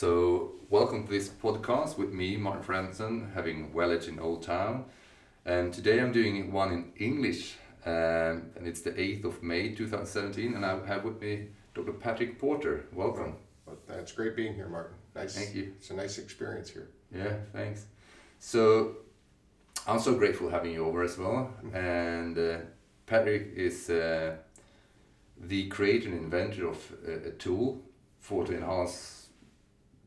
So, welcome to this podcast with me, Martin Franson, having Wellage in Old Town. And today I'm doing one in English, um, and it's the 8th of May 2017. And I have with me Dr. Patrick Porter. Welcome. Well, that's great being here, Martin. Nice. Thank you. It's a nice experience here. Yeah, thanks. So, I'm so grateful having you over as well. And uh, Patrick is uh, the creator and inventor of a, a tool for to enhance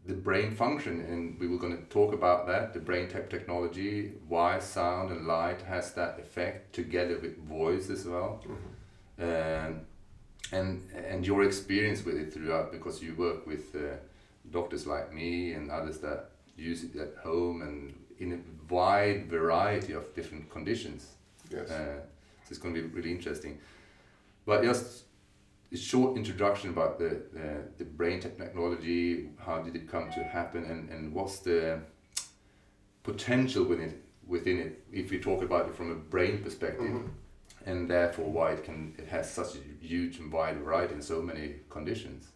the brain function and we were going to talk about that the BrainTap technology why sound and light has that effect together with voice as well Mm-hmm. um, and and your experience with it throughout because you work with uh, doctors like me and others that use it at home and in a wide variety of different conditions Yes. uh, so it's going to be really interesting but just short introduction about the, the, the brain technology, how did it come to happen, and, and what's the potential within it, within it, if we talk about it from a brain perspective, Mhm. and therefore why it can it has such a huge and wide variety in so many conditions.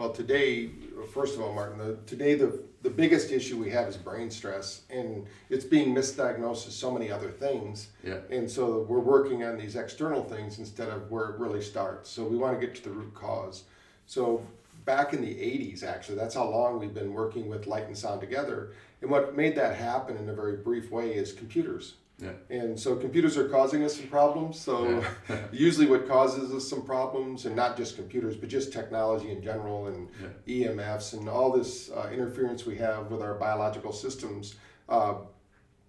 Well, today, first of all, Martin, the, today the, the biggest issue we have is brain stress, and it's being misdiagnosed as so many other things. Yeah, And so we're working on these external things instead of where it really starts. So we want to get to the root cause. So back in the 80s, actually, that's how long we've been working with light and sound together. And what made that happen in a very brief way is computers. Yeah, And so computers are causing us some problems. So usually what causes us some problems, and not just computers, but just technology in general and EMFs and all this uh, interference we have with our biological systems. Uh,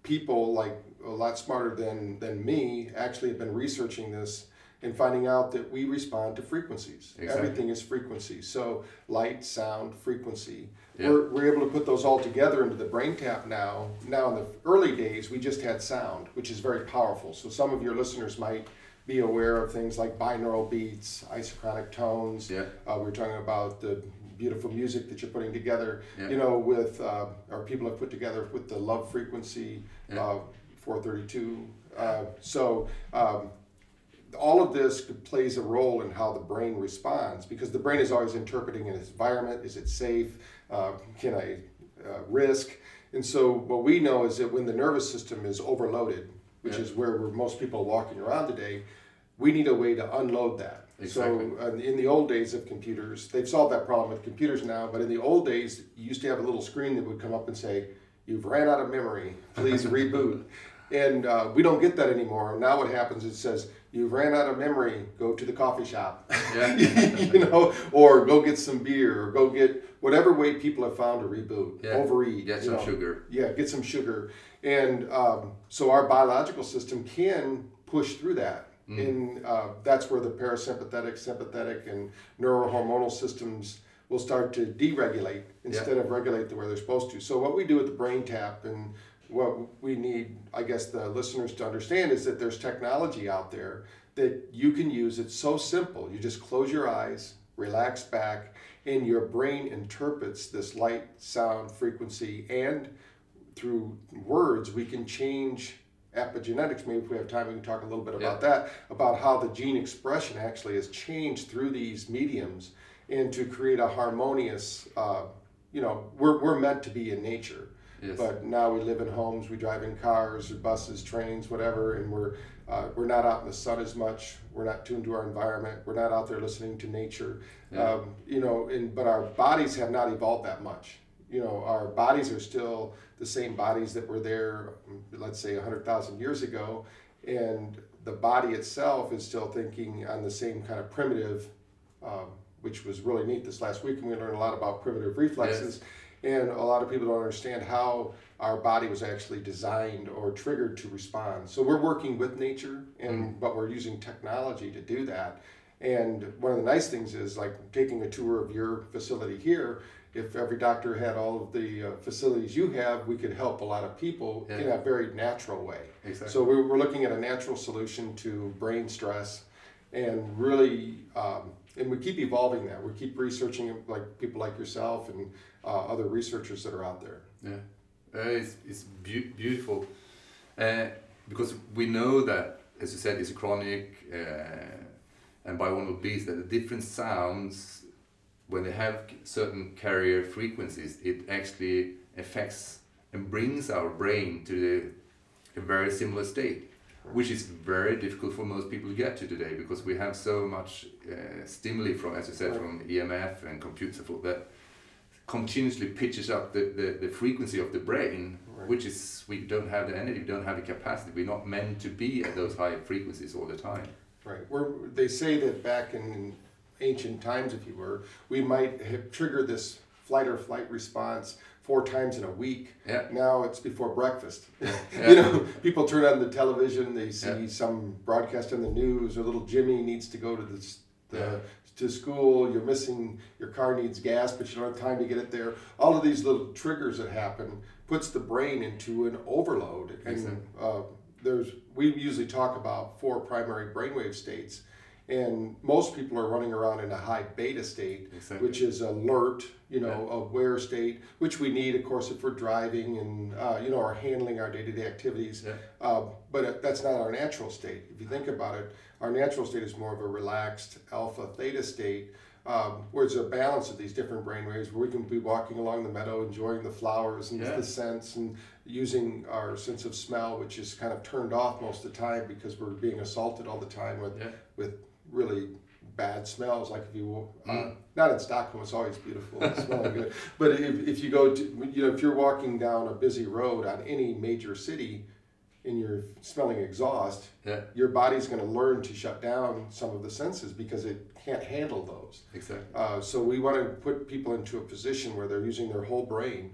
people like a lot smarter than, than me actually have been researching this and finding out that we respond to frequencies. Exactly. Everything is frequency. So light, sound, frequency. Yeah. We're, we're able to put those all together into the brain tap now. Now in the early days we just had sound, which is very powerful. So some of your listeners might be aware of things like binaural beats, isochronic tones. yeah, Uh, we were talking about the beautiful music that you're putting together. Yeah. You know, with uh, our people have put together with the love frequency, Yeah. uh, 432. Uh, so um, all of this plays a role in how the brain responds because the brain is always interpreting its environment. Is it safe? Uh, can I uh, risk? And so what we know is that when the nervous system is overloaded, which Yeah. is where we're, most people are walking around today, we need a way to unload that. Exactly. So uh, in the old days of computers, they've solved that problem with computers now. But in the old days, you used to have a little screen that would come up and say, "You've ran out of memory. Please reboot." And uh, we don't get that anymore. Now what happens is it says, "You've ran out of memory. Go to the coffee shop." yeah, you know, or go get some beer, or go get whatever way people have found to reboot, Yeah. overeat, get some know. sugar. Yeah, get some sugar. And um, so our biological system can push through that. Mm. And uh, that's where the parasympathetic, sympathetic, and neurohormonal systems will start to deregulate instead of regulate the way they're supposed to. So what we do with the brain tap and what we need, I guess, the listeners to understand is that there's technology out there that you can use. It's so simple. You just close your eyes, relax back, and your brain interprets this light, sound, frequency, and through words, we can change epigenetics. Maybe if we have time, we can talk a little bit about that, about how the gene expression actually has changed through these mediums and to create a harmonious, uh, you know, we're, we're meant to be in nature. Yes. But now we live in homes, we drive in cars or buses, trains, whatever, and we're uh, we're not out in the sun as much. We're not tuned to our environment. We're not out there listening to nature. Yeah. Um, you know, and but our bodies have not evolved that much. You know, our bodies are still the same bodies that were there, let's say, hundred thousand years ago, and the body itself is still thinking on the same kind of primitive, um, which was really neat this last week, and we learned a lot about primitive reflexes. And a lot of people don't understand how our body was actually designed or triggered to respond. So we're working with nature, and but we're using technology to do that. And one of the nice things is like taking a tour of your facility here. If every doctor had all of the uh, facilities you have, we could help a lot of people in a very natural way. Exactly. So we're, we're looking at a natural solution to brain stress, and really, um, and we keep evolving that. We keep researching like people like yourself and uh, other researchers that are out there. Yeah, uh, it's, it's beau- beautiful. Uh, because we know that, as you said, isochronic uh, and binaural beats that the different sounds when they have certain carrier frequencies, it actually affects and brings our brain to the, a very similar state, which is very difficult for most people to get to today because we have so much uh, stimuli from, as you said, from EMF and computer support that continuously pitches up the, the, the frequency of the brain, right. which is we don't have the energy, we don't have the capacity. We're not meant to be at those high frequencies all the time. Right. Where they say that back in ancient times, if you were, we might have triggered this flight or flight response four times in a week. Yeah. Now it's before breakfast. Yeah. you know, people turn on the television, they see yeah. some broadcast on the news, or little Jimmy needs to go to the, the yeah. to school. You're missing your car needs gas, but you don't have time to get it there. All of these little triggers that happen puts the brain into an overload. And uh, there's we usually talk about four primary brainwave states and most people are running around in a high beta state, exactly. which is alert, you know, yeah. aware state, which we need, of course, if we're driving and uh, you know are handling our day-to-day activities. Yeah. Uh, but that's not our natural state. If you think about it, our natural state is more of a relaxed alpha theta state. Um, where it's a balance of these different brain waves where we can be walking along the meadow enjoying the flowers and yeah. the scents and using our sense of smell which is kind of turned off most of the time because we're being assaulted all the time with with really bad smells. Like if you uh, mm. not in Stockholm, it's always beautiful, it's smelling good. But if, if you go to you know if you're walking down a busy road on any major city, and you're smelling exhaust, yeah. your body's going to learn to shut down some of the senses because it can't handle those. Exactly. Uh, so we want to put people into a position where they're using their whole brain,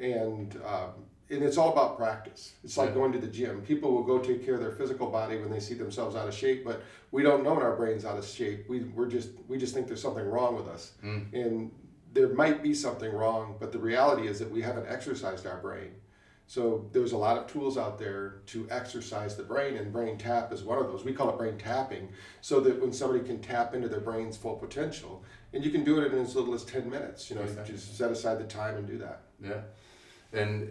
and um, and it's all about practice. It's like yeah. going to the gym. People will go take care of their physical body when they see themselves out of shape, but we don't know when our brain's out of shape. We we're just we just think there's something wrong with us, mm. and there might be something wrong, but the reality is that we haven't exercised our brain. So there's a lot of tools out there to exercise the brain, and brain tap is one of those. We call it brain tapping, so that when somebody can tap into their brain's full potential, and you can do it in as little as ten minutes. You know, exactly. just set aside the time and do that. Yeah, and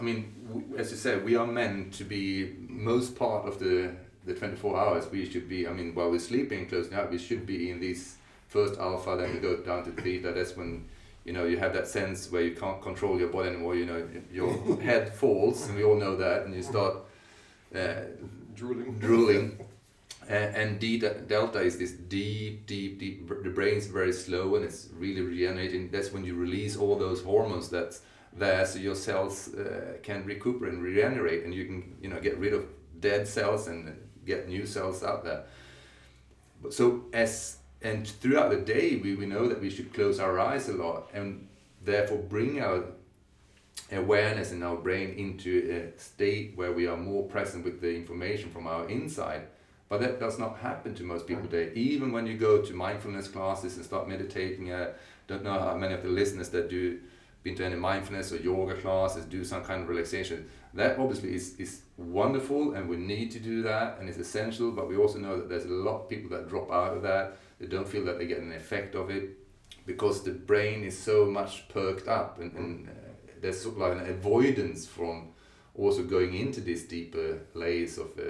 I mean, as you said, we are meant to be most part of the the 24 hours. We should be, I mean, while we're sleeping, closing out, we should be in this first alpha, then we go down to theta. That's when, you know, you have that sense where you can't control your body anymore. You know, your head falls, and we all know that, and you start uh, drooling. Drooling. Uh, and D delta is this deep, deep, deep. The brain's very slow and it's really regenerating. That's when you release all those hormones that's there so your cells uh, can recuperate and regenerate and you can you know get rid of dead cells and get new cells out there. So as and throughout the day we, we know that we should close our eyes a lot and therefore bring our awareness in our brain into a state where we are more present with the information from our inside. But that does not happen to most people today. Even when you go to mindfulness classes and start meditating uh, don't know how many of the listeners that do been to any mindfulness or yoga classes, do some kind of relaxation. That obviously is, is wonderful and we need to do that and it's essential, but we also know that there's a lot of people that drop out of that. They don't feel that they get an effect of it because the brain is so much perked up and, and uh, there's sort of like an avoidance from also going into these deeper layers of uh,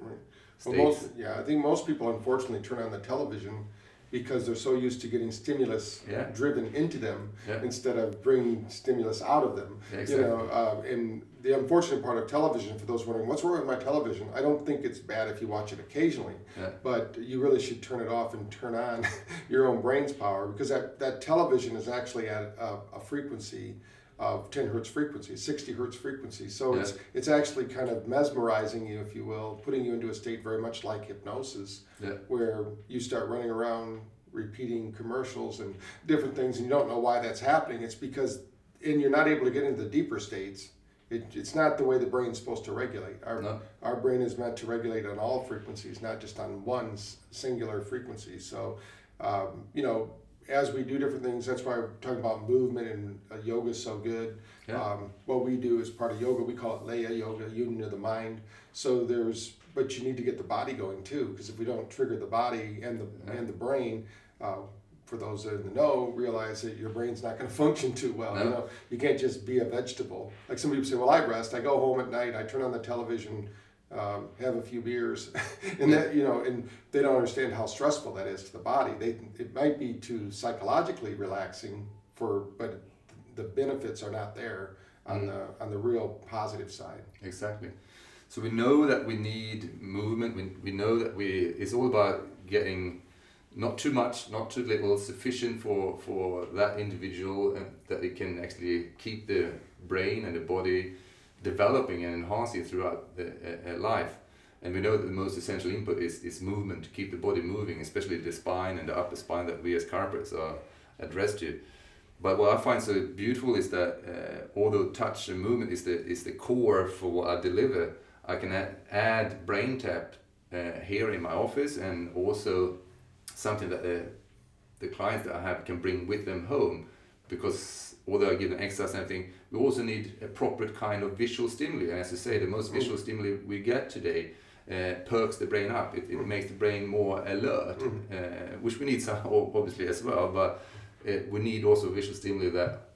right. states. Well, most, yeah, I think most people unfortunately turn on the television because they're so used to getting stimulus yeah. driven into them yeah. instead of bringing stimulus out of them. Yeah, exactly. You know, uh, and the unfortunate part of television, for those wondering what's wrong with my television, I don't think it's bad if you watch it occasionally, but you really should turn it off and turn on your own brain's power because that, that television is actually at a, a frequency of 10 hertz frequency, 60 hertz frequency. So yeah. it's it's actually kind of mesmerizing you, if you will, putting you into a state very much like hypnosis, yeah. where you start running around repeating commercials and different things, and you don't know why that's happening. It's because, and you're not able to get into the deeper states. It, it's not the way the brain's supposed to regulate. Our, no. our brain is meant to regulate on all frequencies, not just on one singular frequency. So, um, you know, as we do different things, that's why we're talking about movement and uh, yoga is so good. Yeah. Um, what we do is part of yoga. We call it Laya Yoga, union of the mind. So there's, but you need to get the body going too, because if we don't trigger the body and the yeah. and the brain, uh, for those in the know, realize that your brain's not going to function too well. No. You know, you can't just be a vegetable. Like some people say, well, I rest. I go home at night. I turn on the television um, have a few beers, and that you know, and they don't understand how stressful that is to the body. They it might be too psychologically relaxing for, but the benefits are not there on mm. the on the real positive side. Exactly. So we know that we need movement. We, we know that we it's all about getting not too much, not too little, sufficient for for that individual, and that it can actually keep the brain and the body developing and enhancing throughout the, uh, life. And we know that the most essential input is, is movement to keep the body moving, especially the spine and the upper spine that we as chiropractors are addressed to. But what I find so beautiful is that uh, although touch and movement is the is the core for what I deliver, I can add, add brain tap uh, here in my office and also something that the the clients that I have can bring with them home because although I give exercise and everything, we also need appropriate kind of visual stimuli. And as I say, the most mm. visual stimuli we get today uh, perks the brain up. It, it mm. makes the brain more alert, mm. uh, which we need some obviously as well. But uh, we need also visual stimuli that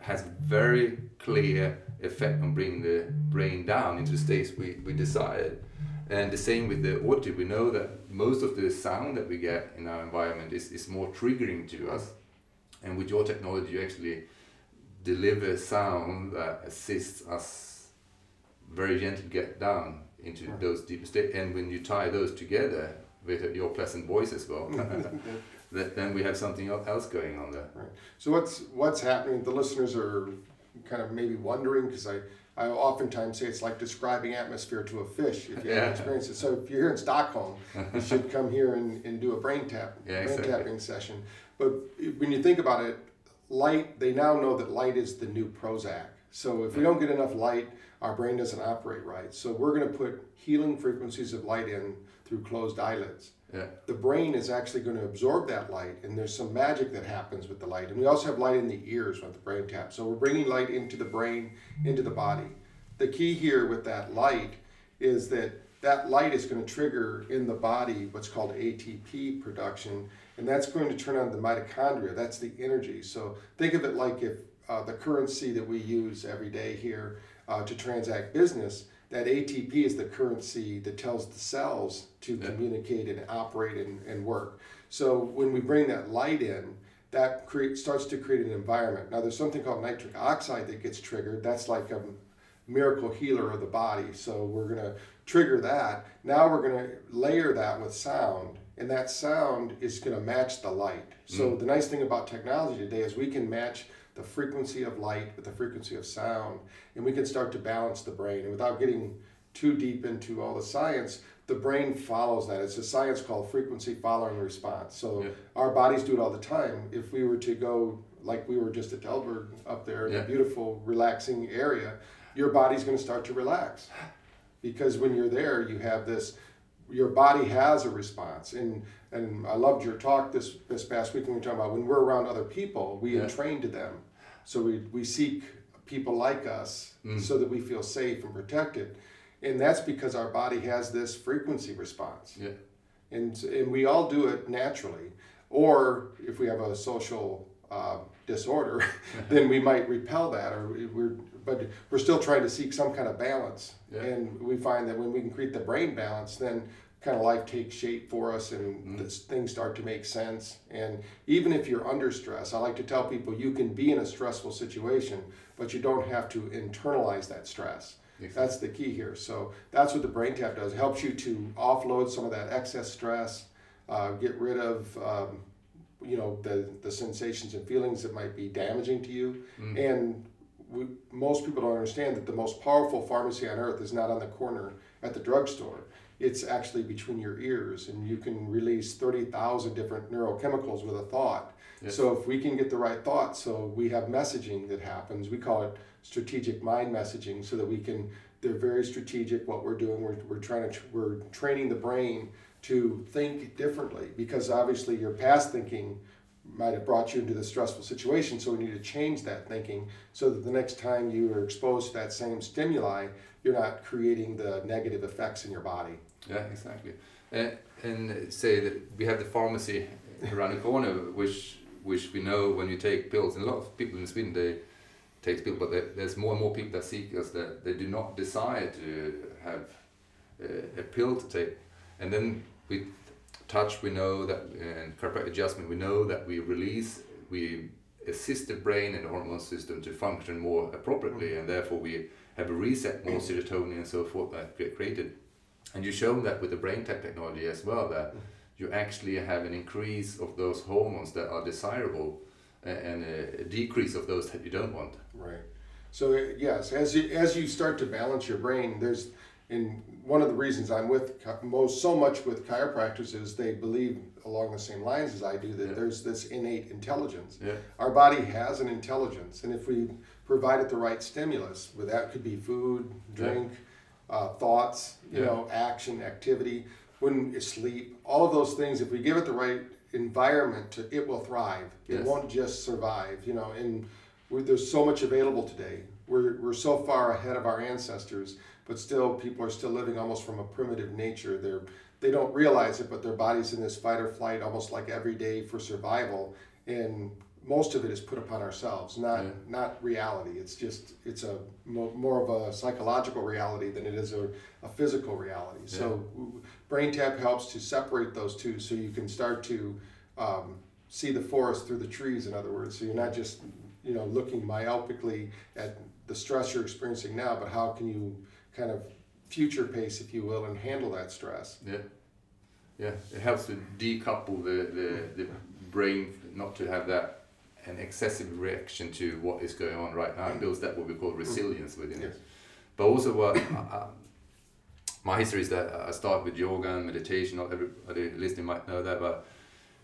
has very clear effect on bringing the brain down into the states we, we desired. And the same with the audio. We know that most of the sound that we get in our environment is, is more triggering to us. And with your technology, you actually deliver sound that assists us very gently get down into right. those deeper states. And when you tie those together with your pleasant voice as well, that then we have something else going on there. Right. So what's what's happening? The listeners are kind of maybe wondering because I I oftentimes say it's like describing atmosphere to a fish if you yeah. haven't experienced it. So if you're here in Stockholm, you should come here and, and do a brain tap, yeah, brain exactly. tapping session. But eh, when you think about it, light, they now know that light is the new Prozac. So if we don't get enough light, our brain doesn't operate right. So we're going to put healing frequencies of light in through closed eyelids. Yeah. The brain is actually going to absorb that light, and there's some magic that happens with the light. And we also have light in the ears with the brain tap. So we're bringing light into the brain, into the body. The key here with that light is that that light is going to trigger in the body what's called ATP production, and that's going to turn on the mitochondria. That's the energy. So think of it like if uh, the currency that we use every day here uh, to transact business that ATP is the currency that tells the cells to yeah. communicate and operate and, and work. So when we bring that light in, that create, starts to create an environment. Now there's something called nitric oxide that gets triggered. That's like a miracle healer of the body. So we're going to trigger that. Now we're going to layer that with sound, and that sound is going to match the light. So mm. the nice thing about technology today is we can match the frequency of light with the frequency of sound, and we can start to balance the brain. And without getting too deep into all the science, the brain follows that. It's a science called frequency following response. So yeah. our bodies do it all the time. If we were to go like we were just at Delberg up there in yeah. a beautiful, relaxing area, your body's going to start to relax. Because when you're there, you have this, your body has a response. And and I loved your talk this this past week when we were talking about when we're around other people, we yeah. entrain to them. So we, we seek people like us mm. so that we feel safe and protected. And that's because our body has this frequency response. Yeah. And, and we all do it naturally. Or if we have a social uh, disorder, then we might repel that. Or we're, but we're still trying to seek some kind of balance. Yeah. And we find that when we can create the brain balance, then kind of life takes shape for us and mm. things start to make sense. And even if you're under stress, I like to tell people you can be in a stressful situation, but you don't have to internalize that stress. Exactly. That's the key here. So that's what the brain tap does. It helps you to offload some of that excess stress, uh, get rid of um, you know the the sensations and feelings that might be damaging to you. Mm. And we, most people don't understand that the most powerful pharmacy on earth is not on the corner at the drugstore it's actually between your ears and you can release 30,000 different neurochemicals with a thought. Yes. So if we can get the right thought, so we have messaging that happens, we call it strategic mind messaging so that we can, they're very strategic what we're doing. We're, we're trying to, we're training the brain to think differently because obviously your past thinking might have brought you into the stressful situation. So we need to change that thinking so that the next time you are exposed to that same stimuli, you're not creating the negative effects in your body. Yeah, exactly. Uh, and say that we have the pharmacy around the corner, which which we know when you take pills, and a lot of people in Sweden they take pills, but there's more and more people that seek us that they do not desire to have uh, a pill to take, and then with touch we know that and chiropractic adjustment we know that we release we assist the brain and the hormone system to function more appropriately, mm-hmm. and therefore we have a reset more serotonin and so forth that get created. And you show that with the brain tech technology as well that mm-hmm. you actually have an increase of those hormones that are desirable and a decrease of those that you don't want. Right. So yes, as you, as you start to balance your brain, there's in one of the reasons I'm with most so much with chiropractors is they believe along the same lines as I do that yeah. there's this innate intelligence. Yeah. Our body has an intelligence, and if we provide it the right stimulus, where that could be food, drink, yeah. uh, thoughts, you know, action, activity, when sleep, all of those things, if we give it the right environment, to, it will thrive. Yes. It won't just survive. You know, and there's so much available today. We're we're so far ahead of our ancestors but still people are still living almost from a primitive nature they're they don't realize it but their body's in this fight or flight almost like every day for survival and most of it is put upon ourselves not yeah. not reality it's just it's a more of a psychological reality than it is a, a physical reality yeah. so brain tap helps to separate those two so you can start to um, see the forest through the trees in other words so you're not just you know looking myopically at the stress you're experiencing now but how can you kind of future pace, if you will, and handle that stress. Yeah, yeah. It helps to decouple the the, the brain, not to have that an excessive reaction to what is going on right now. It builds that what we call resilience within yes. it. But also, what uh, my history is that I started with yoga and meditation. Not everybody listening might know that, but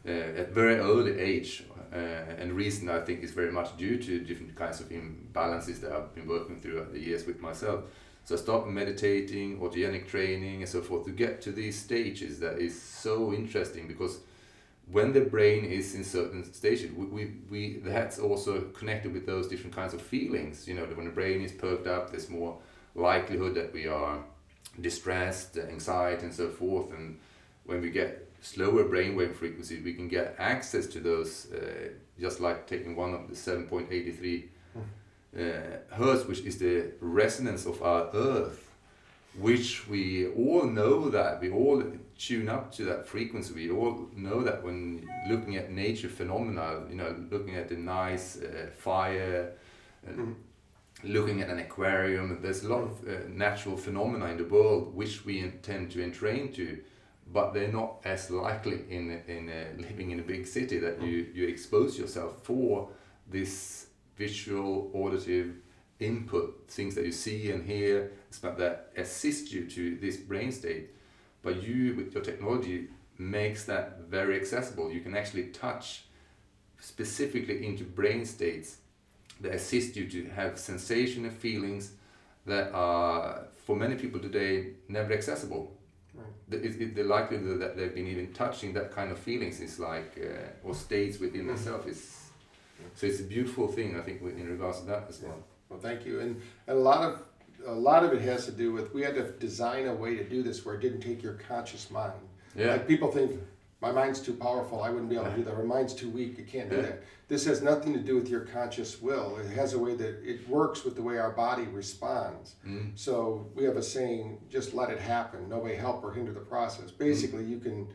uh, at very early age, uh, and reason I think is very much due to different kinds of imbalances that I've been working through the years with myself. So I start meditating, autogenic training, and so forth to get to these stages that is so interesting because when the brain is in certain stages, we, we, we that's also connected with those different kinds of feelings. You know, when the brain is perked up, there's more likelihood that we are distressed, anxiety, and so forth. And when we get slower brainwave frequencies, we can get access to those, uh, just like taking one of the 7.83 uh, Hertz, which is the resonance of our Earth, which we all know that we all tune up to that frequency. We all know that when looking at nature phenomena, you know, looking at the nice uh, fire, mm. looking at an aquarium, there's a lot of uh, natural phenomena in the world which we intend to entrain to, but they're not as likely in in uh, living in a big city that mm. you you expose yourself for this visual, auditive input, things that you see and hear, that assist you to this brain state. But you, with your technology, makes that very accessible. You can actually touch specifically into brain states that assist you to have sensation and feelings that are, for many people today, never accessible. Right. The, it, the likelihood that they've been even touching that kind of feelings is like, uh, or states within mm-hmm. themselves is so it's a beautiful thing, I think, in regards to that as well. Well, thank you. And, and a lot of a lot of it has to do with we had to design a way to do this where it didn't take your conscious mind. Yeah. Like people think my mind's too powerful. I wouldn't be able to do that. Or mind's too weak. You can't do yeah. that. This has nothing to do with your conscious will. It has a way that it works with the way our body responds. Mm. So we have a saying: just let it happen. Nobody help or hinder the process. Basically, mm. you can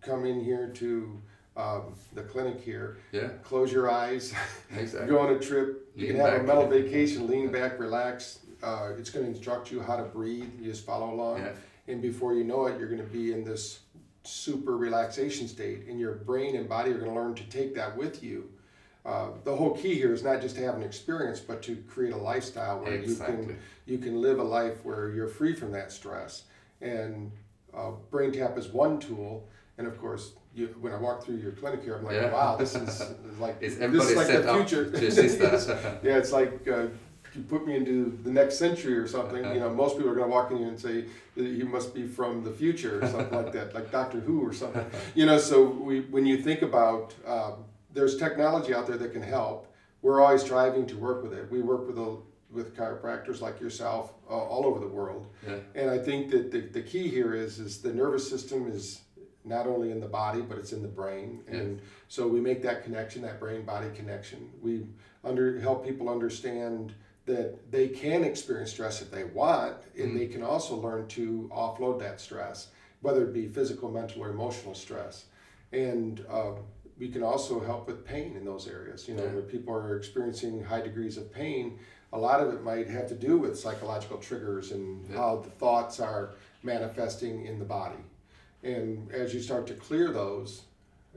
come in here to um, the clinic here. Yeah. Close your eyes. Exactly. go on a trip. You can have a mental vacation. Lean back, relax. Uh, it's going to instruct you how to breathe. You just follow along, yeah. and before you know it, you're going to be in this super relaxation state, and your brain and body are going to learn to take that with you. Uh, the whole key here is not just to have an experience, but to create a lifestyle where exactly. you can you can live a life where you're free from that stress. And uh, Brain Tap is one tool, and of course, you, when I walk through your clinic here, I'm like, yeah. wow, this is like is this is like the future. Yeah, it's like uh, you put me into the next century or something. You know, most people are going to walk in here and say you must be from the future or something like that, like Doctor Who or something. You know, so we when you think about um, there's technology out there that can help. We're always striving to work with it. We work with a with chiropractors like yourself uh, all over the world. Yeah. And I think that the, the key here is is the nervous system is not only in the body but it's in the brain and yes. so we make that connection that brain body connection we under help people understand that they can experience stress if they want, and Mm. they can also learn to offload that stress, whether it be physical, mental, or emotional stress. And uh, we can also help with pain in those areas. You know, Yeah. where people are experiencing high degrees of pain, a lot of it might have to do with psychological triggers and Yeah. how the thoughts are manifesting in the body. And as you start to clear those,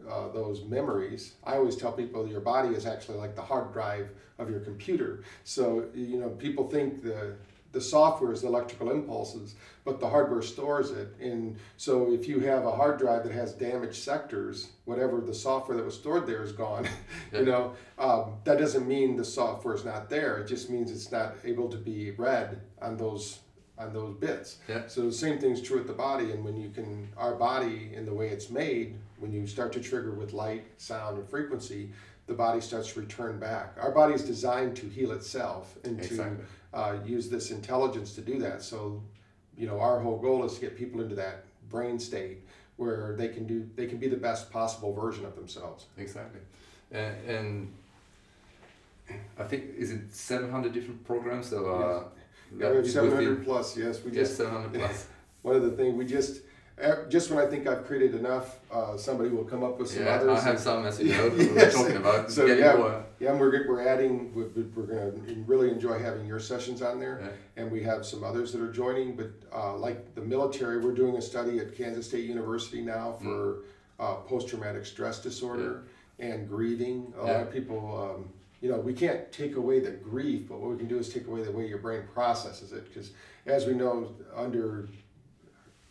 uh, those memories, I always tell people your body is actually like the hard drive of your computer. So you know, people think the the software is the electrical impulses, but the hardware stores it. And so if you have a hard drive that has damaged sectors, whatever the software that was stored there is gone. Yeah. you know, um, that doesn't mean the software is not there. It just means it's not able to be read on those on those bits. Yeah. So the same thing's true with the body. And when you can, our body in the way it's made, when you start to trigger with light, sound, and frequency, the body starts to return back. Our body is designed to heal itself and to uh, use this intelligence to do that. So, you know, our whole goal is to get people into that brain state where they can do, they can be the best possible version of themselves. Exactly. And, and I think, is it 700 different programs that are. Yeah, we have seven hundred plus. Yes, we Yes, just 700 plus. one of the things we just eh, just when I think I've created enough, uh, somebody will come up with some yeah, others. I have some, as you know, we were talking about. So, getting yeah. more. Yeah, and we're we're adding. We're, we're going to really enjoy having your sessions on there, Yeah. and we have some others that are joining. But uh, like the military, we're doing a study at Kansas State University now for uh, post traumatic stress disorder and grieving. A lot of people. Um, you know, we can't take away the grief, but what we can do is take away the way your brain processes it. Because as we know, under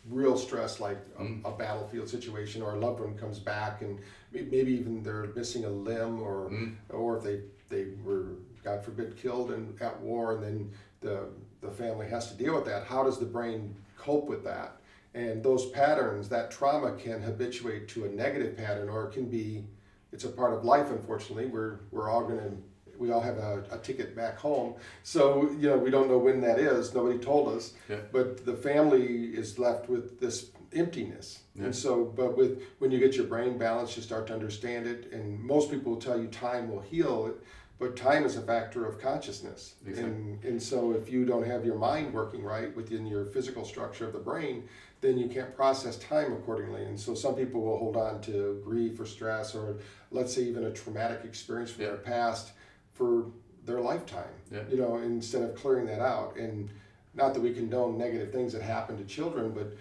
real stress like a, Mm. a battlefield situation or a loved one comes back and maybe even they're missing a limb or Mm. or if they they were god forbid killed in at war and then the the family has to deal with that how does the brain cope with that and those patterns that trauma can habituate to a negative pattern or it can be it's a part of life unfortunately. We're we're all going to we all have a, a ticket back home. So you know we don't know when that is. Nobody told us. Yeah. but the family is left with this emptiness. Yeah. and so but with when you get your brain balanced you start to understand it. And most people will tell you time will heal it but time is a factor of consciousness. Exactly. and and so if you don't have your mind working right within your physical structure of the brain then you can't process time accordingly and so some people will hold on to grief or stress or let's say even a traumatic experience from Yeah. their past for their lifetime Yeah. you know instead of clearing that out and not that we condone negative things that happen to children but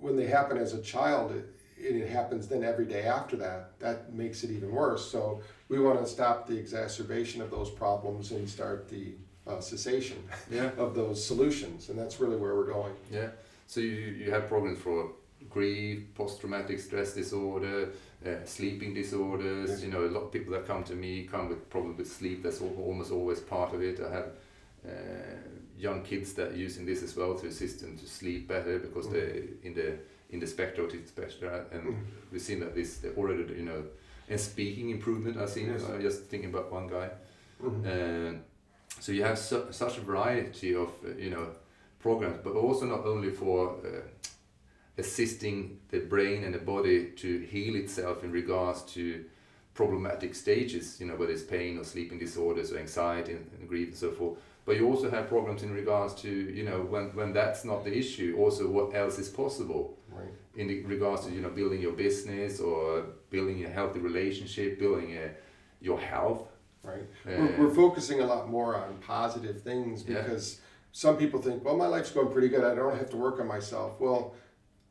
when they happen as a child it, and it happens then every day after that that makes it even worse so we want to stop the exacerbation of those problems and start the uh, cessation Yeah. of those solutions and that's really where we're going Yeah. So you, you have programs for grief, post-traumatic stress disorder, uh, sleeping disorders. Yes. You know, a lot of people that come to me come with problems with sleep. That's al- almost always part of it. I have uh, young kids that are using this as well to assist them to sleep better because Mm. they in the in the spectrum autism spectrum, and Mm. we've seen that this already you know and speaking improvement. I've seen. Yes. uh, just thinking about one guy. Mhm. And so you have su- such a variety of uh, you know programs, but also not only for uh, assisting the brain and the body to heal itself in regards to problematic stages, you know, whether it's pain or sleeping disorders or anxiety and, and grief and so forth. But you also have programs in regards to, you know, when, when that's not the issue, also what else is possible right in the regards to, you know, building your business or building a healthy relationship, building a, your health. right Uh, we're, we're focusing a lot more on positive things because some people think well my life's going pretty good. I don't have to work on myself. Well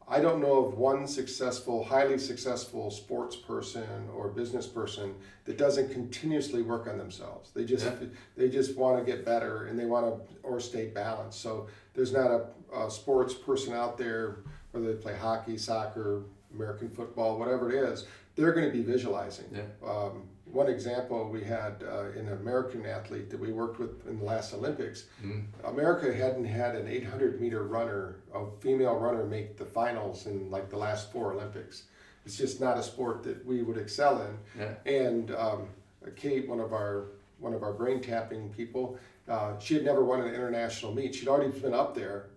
i don't know of one successful highly successful sports person or business person that doesn't continuously work on themselves. They just Yeah. they just want to get better and they want to or stay balanced. So there's not a, a sports person out there whether they play hockey soccer american football whatever it is they're going to be visualizing. Yeah. um, one example we had uh, an American athlete that we worked with in the last Olympics. Mm. America hadn't had an 800 meter runner, a female runner, make the finals in like the last four Olympics. It's just not a sport that we would excel in. Yeah. And um, Kate, one of our one of our brain tapping people, uh, she had never won an international meet. She'd already been up there,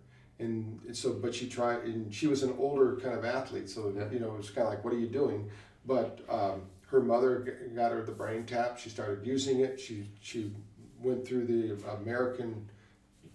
and so but she tried, and she was an older kind of athlete. So Yeah. you know, it was kind of like, what are you doing? But um, her mother got her the brain tap. She started using it. She she went through the American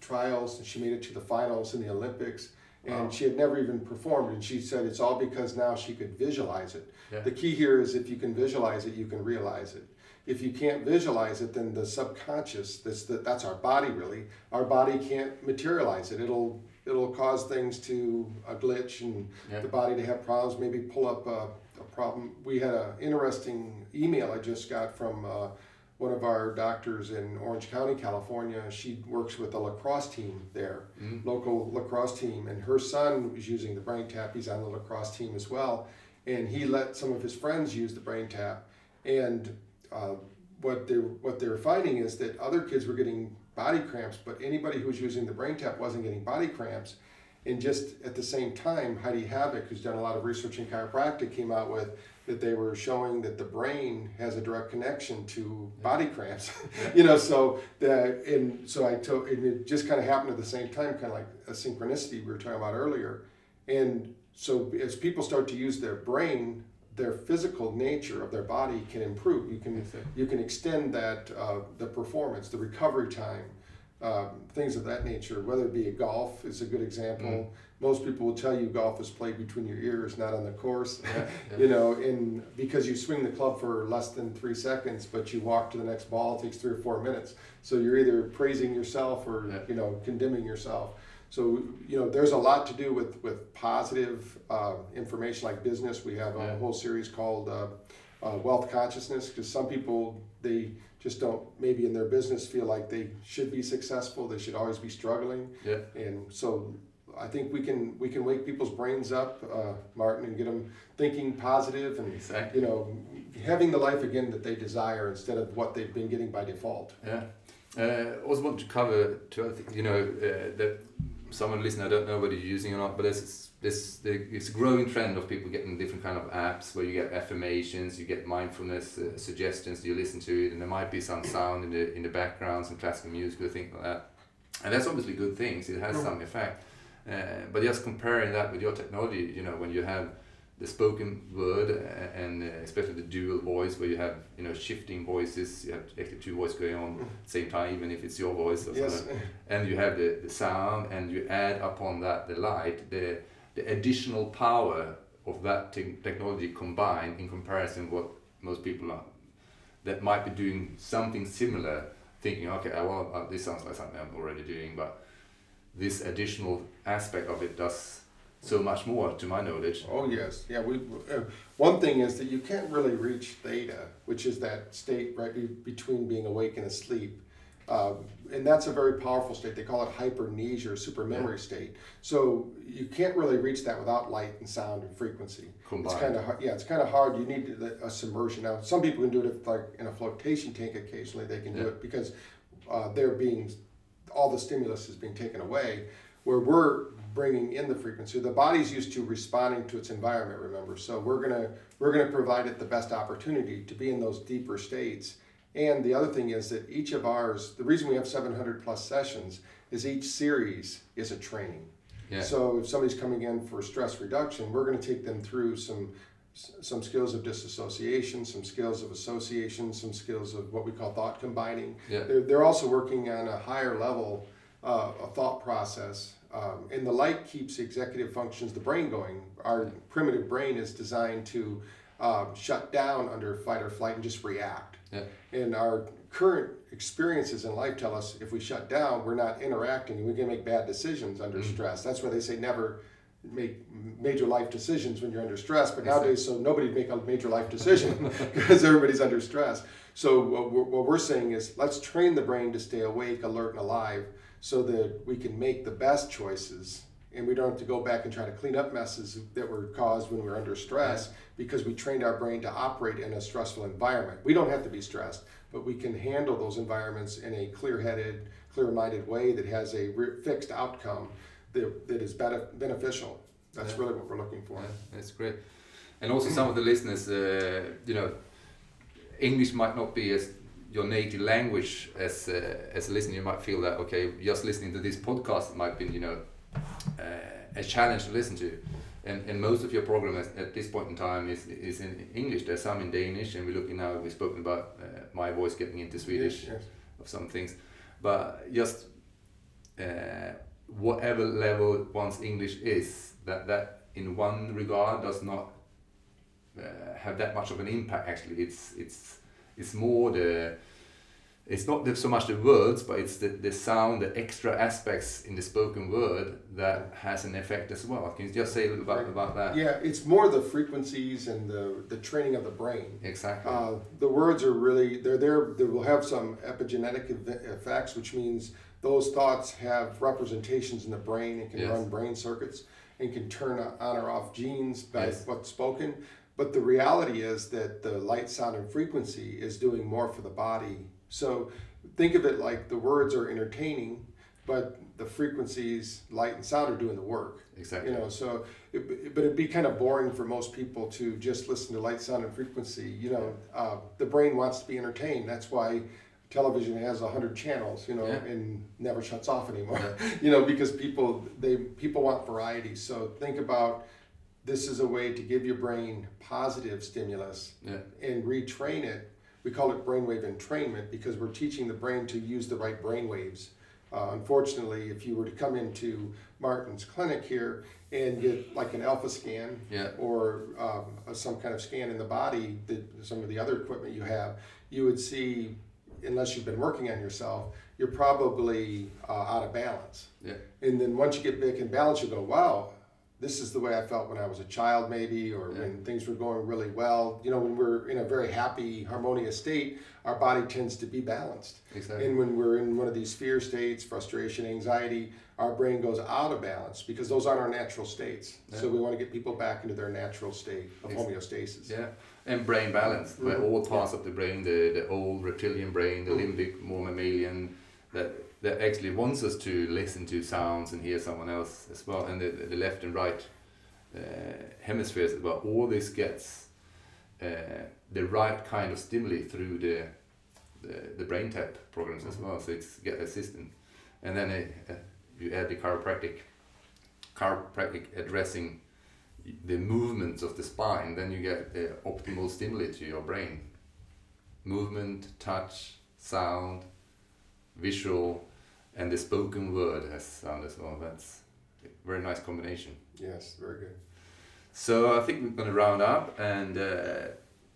trials and she made it to the finals in the Olympics. And Wow. she had never even performed, and she said it's all because now she could visualize it. Yeah. The key here is if you can visualize it, you can realize it. If you can't visualize it, then the subconscious, that's the, that's our body really. Our body can't materialize it. It'll it'll cause things to a glitch and Yeah. the body to have problems. Maybe pull up a, a problem. We had an interesting email I just got from uh, one of our doctors in Orange County, California. She works with the lacrosse team there, Mm. local lacrosse team, and her son was using the brain tap. He's on the lacrosse team as well, and he let some of his friends use the brain tap, and uh, what they what they were finding is that other kids were getting body cramps, but anybody who was using the brain tap wasn't getting body cramps. And just at the same time, Heidi Haavik, who's done a lot of research in chiropractic, came out with that they were showing that the brain has a direct connection to body cramps. you know, so that and so I told and it just kind of happened at the same time, kind of like a synchronicity we were talking about earlier. And so as people start to use their brain, their physical nature of their body can improve. You can you can extend that uh, the performance, the recovery time, um, things of that nature. Whether it be a golf is a good example. Mm. Most people will tell you golf is played between your ears, not on the course. Yeah, yeah. You know, in because you swing the club for less than three seconds, but you walk to the next ball, it takes three or four minutes. So you're either praising yourself or Yeah. you know condemning yourself. So you know, there's a lot to do with with positive uh, information like business. We have a whole series called uh, uh, Wealth Consciousness because some people they just don't maybe in their business feel like they should be successful. They should always be struggling. Yeah. And so I think we can we can wake people's brains up, uh, Martin, and get them thinking positive and Exactly. you know having the life again that they desire instead of what they've been getting by default. Yeah. Uh, also want to cover to. You know uh, that someone listening, I don't know whether you're using or not, but there's this it's a growing trend of people getting different kind of apps where you get affirmations, you get mindfulness uh, suggestions, you listen to it, and there might be some sound in the in the background, some classical music or things like that. And that's obviously good things. It has some effect. Uh, but just comparing that with your technology, you know, when you have the spoken word and uh, especially the dual voice where you have you know shifting voices you have actually two voices going on at the same time even if it's your voice or Yes. something and you have the, the sound and you add upon that the light the the additional power of that te- technology combined in comparison what most people are that might be doing something similar thinking okay well uh, this sounds like something i'm already doing but this additional aspect of it does so much more to my knowledge Oh yes, yeah. We uh, one thing is that you can't really reach theta, which is that state right be, between being awake and asleep, um, and that's a very powerful state. They call it hypermnesia or supermemory state. So you can't really reach that without light and sound and frequency. It's combined kind of yeah, it's kind of hard. You need a submersion. Now, some people can do it if, like in a flotation tank. Occasionally, they can do it because uh, they're being all the stimulus is being taken away. Where we're bringing in the frequency, the body's used to responding to its environment. Remember, so we're gonna we're gonna provide it the best opportunity to be in those deeper states. And the other thing is that each of ours, the reason we have 700 plus sessions is each series is a training. yeah So if somebody's coming in for stress reduction, we're going to take them through some some skills of disassociation, some skills of association, some skills of what we call thought combining. yeah They're, they're also working on a higher level uh, a thought process. Um, and the light keeps executive functions, the brain going. Our primitive brain is designed to um, shut down under fight or flight and just react. Yeah. And our current experiences in life tell us if we shut down, we're not interacting we can make bad decisions under Mm. stress. That's why they say never make major life decisions when you're under stress. But sir. nowadays, so nobody make a major life decision because everybody's under stress. So what we're, what we're saying is let's train the brain to stay awake, alert, and alive so that we can make the best choices and we don't have to go back and try to clean up messes that were caused when we were under stress because we trained our brain to operate in a stressful environment. We don't have to be stressed, but we can handle those environments in a clear-headed, clear-minded way that has a re- fixed outcome that, that is bene- beneficial. That's Yeah. really what we're looking for. Yeah, that's great. And also, some of the listeners, uh, you know, English might not be as your native language as uh, as a listener. You might feel that okay, just listening to this podcast might be you know uh, a challenge to listen to. And, and most of your program at, at this point in time is is in English. There's some in Danish, and we're looking now. We've spoken about uh, my voice getting into Swedish Yes, yes. of some things, but just uh, whatever level one's English is, that that in one regard does not uh, have that much of an impact. Actually, it's it's it's more the it's not the, so much the words, but it's the, the sound, the extra aspects in the spoken word that has an effect as well. Can you just say a little bit about, about that? Yeah, it's more the frequencies and the, the training of the brain. Exactly. Uh, the words are really, they're there, they will have some epigenetic effects, which means those thoughts have representations in the brain and can Yes. run brain circuits and can turn on or off genes by Yes. what's spoken. But the reality is that the light, sound, and frequency is doing more for the body. So think of it like the words are entertaining, but the frequencies, light and sound, are doing the work. exactly. You know, so it, but it'd be kind of boring for most people to just listen to light, sound, and frequency. You know, uh, the brain wants to be entertained. That's why television has a hundred channels. You know, Yeah. and never shuts off anymore. you know, because people they people want variety. So think about this is a way to give your brain positive stimulus Yeah. and retrain it. We call it brainwave entrainment because we're teaching the brain to use the right brainwaves. Uh, unfortunately, if you were to come into Martin's clinic here and get like an alpha scan Yeah. or um, some kind of scan in the body, that some of the other equipment you have, you would see, unless you've been working on yourself, you're probably uh, out of balance. Yeah. And then once you get back in balance, you go, wow, this is the way I felt when I was a child, maybe, or Yeah. when things were going really well. You know, when we're in a very happy, harmonious state, our body tends to be balanced. Exactly. And when we're in one of these fear states, frustration, anxiety, our brain goes out of balance because those aren't our natural states. So we want to get people back into their natural state of homeostasis. Yeah, and brain balance, Mhm. all parts of the brain, the, the old reptilian brain, the Mhm. limbic, more mammalian, that that actually wants us to listen to sounds and hear someone else as well, and the, the left and right uh, hemispheres as well. All this gets uh, the right kind of stimuli through the the, the BrainTap programs as Mhm. well. So it's get assistant, and then uh, uh, you add the chiropractic, chiropractic addressing the movements of the spine, then you get the optimal stimuli to your brain. Movement, touch, sound, visual, and the spoken word has sound as well. That's a very nice combination. Yes, very good. So I think we're going to round up, and uh,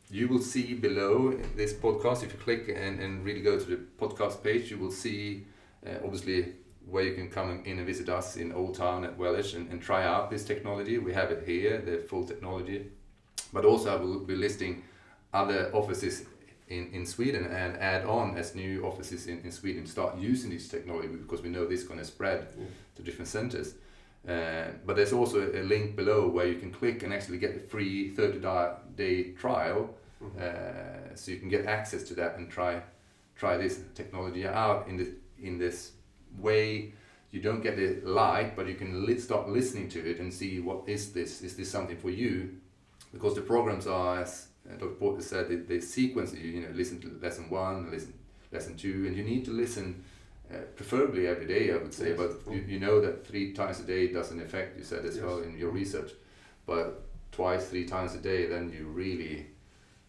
you will see below this podcast. If you click and, and really go to the podcast page, you will see uh, obviously where you can come in and visit us in Old Town at Wellage and, and try out this technology. We have it here, the full technology, but also I will be listing other offices in, in Sweden and add on as new offices in, in Sweden start using this technology because we know this is going to spread Yeah. to different centers. Uh, but there's also a link below where you can click and actually get a free 30 day trial Mhm. uh, so you can get access to that and try try this technology out in this in this way you don't get it live but you can li- start listening to it and see what is this is this something for you because the programs are as Dr. Porter said they, they sequence you you know listen to lesson one listen lesson two and you need to listen uh, preferably every day I would say Yes. but you, you know that three times a day doesn't affect you said as Yes. well in your research but twice three times a day then you really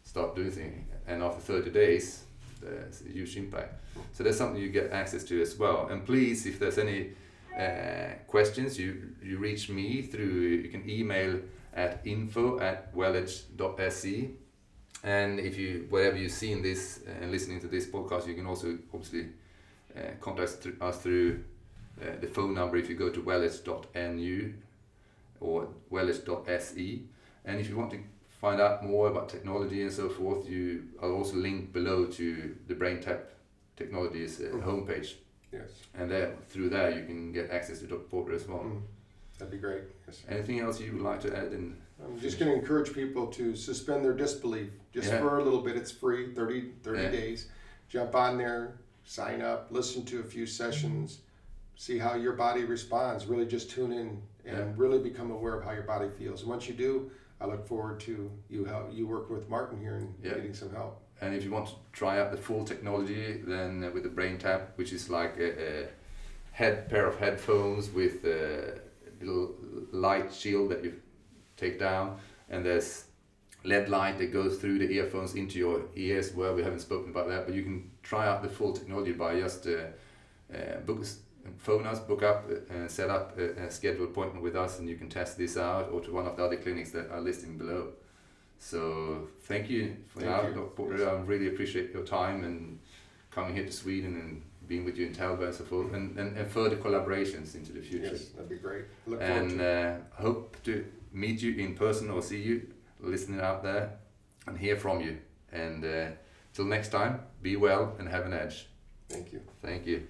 start doing things and after 30 days there's a huge impact so that's something you get access to as well and please if there's any uh, questions you you reach me through you can email at info at wellage.se and if you whatever you've seen this and listening to this podcast you can also obviously uh, contact us through uh, the phone number if you go to wellage.nu or wellage.se and if you want to find out more about technology and so forth, you I'll also link below to the BrainTap Technologies uh, Mhm. homepage, Yes. and there through there you can get access to Dr. Porter as well. Mm. That'd be great. Yes. Anything else you would like to add? In I'm just going to encourage people to suspend their disbelief just Yeah. for a little bit. It's free, 30, 30 Yeah. days. Jump on there, sign up, listen to a few sessions, see how your body responds. Really just tune in and Yeah. really become aware of how your body feels. And once you do, I look forward to you help you work with Martin here and getting some help. and if you want to try out the full technology, then uh, with the BrainTap, which is like a, a head pair of headphones with a little light shield that you take down, and there's LED light that goes through the earphones into your ears. Well, we haven't spoken about that, but you can try out the full technology by just uh, uh, book us, phone us, book up, uh, set up a, a scheduled appointment with us, and you can test this out, or to one of the other clinics that are listed below. So thank you for Thank now, you. I really appreciate your time and coming here to Sweden and being with you in Talba and so forth, and, and, and further collaborations into the future. Yes, that'd be great. Look forward and to it. uh, hope to meet you in person or see you listening out there and hear from you. And uh, till next time, be well and have an edge. Thank you. Thank you.